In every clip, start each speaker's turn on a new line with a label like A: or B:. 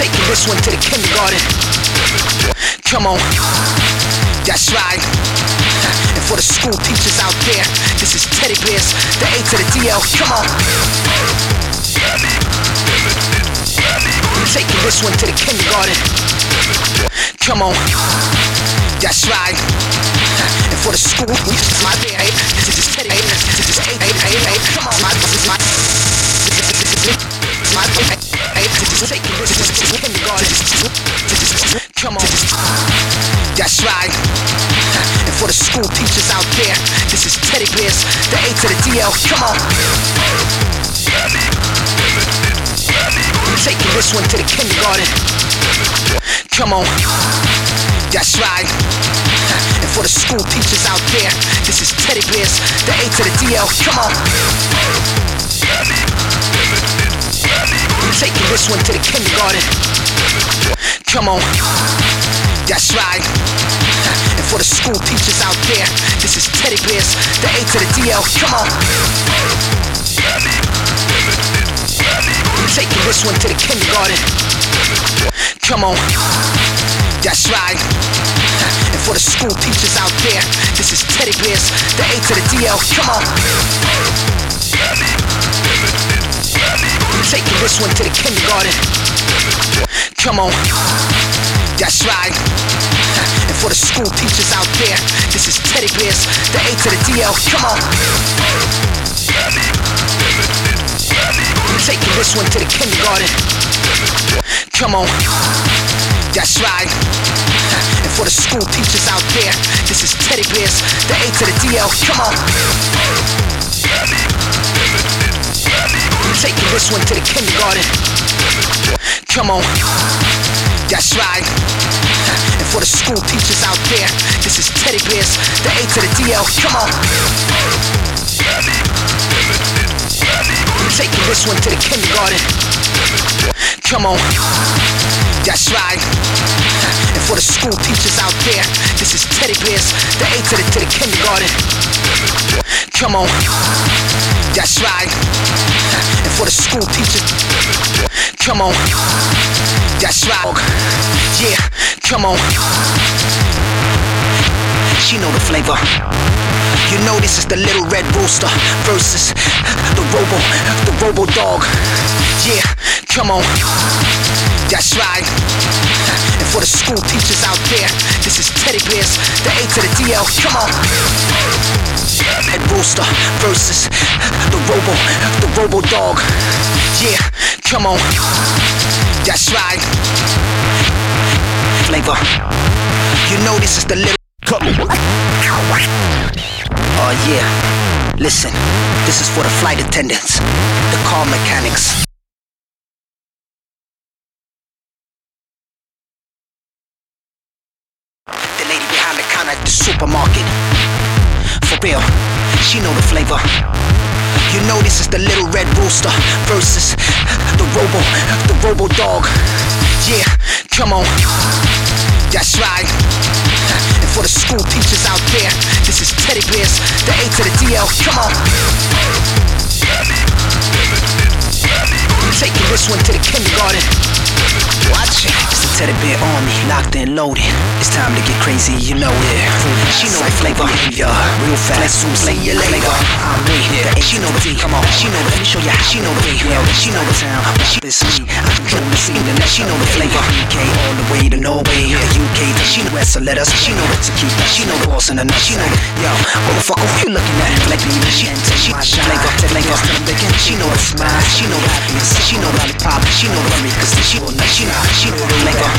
A: Taking this one to the kindergarten. Come on. That's right. And for the school teachers out there, this is Teddy Bears, the A to the DL. Come on. Taking this one to the kindergarten. Come on. That's right. And for the school teachers, my bear, eh? this is Teddy Bears. This is A, A, A, A. Come on, Come on. That's right. And for the school teachers out there, this is Teddy Bears, the A to the DL. Oh, come on. Taking this one to the kindergarten. Come on. That's right. And for the school teachers out there, this is Teddy Bears, the A to the DL. Oh, come on. Taking this one to the kindergarten. Come on. That's right. And for the school teachers out there, this is Teddy Bears, the A to the DL. Come on. Taking this one to the kindergarten. Come on. That's right. And for the school teachers out there, this is Teddy Bears, the A to the DL. Come on. Taking this one to the kindergarten. Come on. That's right. And for the school teachers out there, this is Teddy Bears, the A to the DL. Come on. Taking this one to the kindergarten. Come on. That's right. And for the school teachers out there, this is Teddy Bears, the A to the DL. Come on. Taking this one to the kindergarten. Come on. That's right. And for the school teachers out there, this is Teddy Bears, the A to the DL. Come on. Taking this one to the kindergarten. Come on. That's right. And for the school teachers out there, this is Teddy Bears, the A to the, to the kindergarten. Come on. That's right. For the school teachers, come on. That's right. Yeah, come on. She know the flavor. You know this is the little red rooster versus the robo, the robo dog. Yeah, come on. That's right. For the school teachers out there, this is Teddy Bears, the A to the DL. Come on. Red rooster versus the robo, the robo dog. Yeah, come on. That's right. Flavor. You know this is the little. Oh yeah. Listen, this is for the flight attendants, the car mechanics. Supermarket. For real, she know the flavor. You know this is the little red rooster versus the robo, the robo dog. Yeah, come on. That's right. And for the school teachers out there, this is Teddy Bears, the A to the DL. Come on. Taking this one to the kindergarten. Watch it. It's the Teddy Bear Army, locked and loaded. It's time to get crazy, you know it. She know the flavor, yeah. Real fast, soon slay your later. I'm me, yeah. She know the beat. come on. She know the, let me show how she know the beat. yeah. She know the sound, she is me. I control the scene, and she know the flavor. UK all the way to Norway, yeah. UK educator. She know where to let us. She know keep us. She know the boss in the nut. She know, yo, motherfucker, who you looking at? Like me, she enter, she my shine. Flavor, flavor, big She know the smile. She know the happiness. She know the lollipop. She know the worry, cause she not. She know, she know the flavor.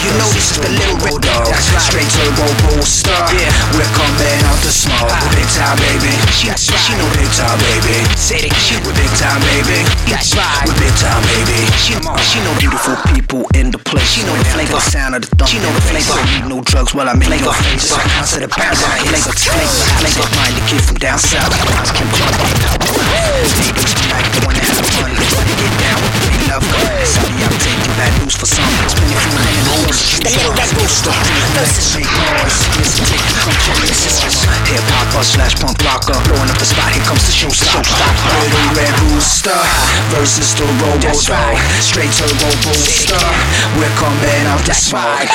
A: You know this is the little red dog. Straight turbo booster. Yeah, we're coming out the smoke. Big time, baby. She, she know big time, baby. Say it, she with big time, baby. That's right. With big time, baby. She, she know beautiful people in the place. She know the flavor, the sound of the thump. She know the flavor. Need no drugs while I'm in your face. So I consider bounce. Flavor, flavor, flavor. Mind the kid from down south. Can jump tonight, the one that has fun. Wanna get down with the gun. Sorry, I'm taking bad news for some. Spinning from the hand The little red rooster. Versus make noise. Listen, take it from Genesis. Hip hopper slash punk rocker. Blowing up the spot. Here comes the showstopper. Little red rooster versus the robo dog. Straight turbo booster. We're coming out the smoke.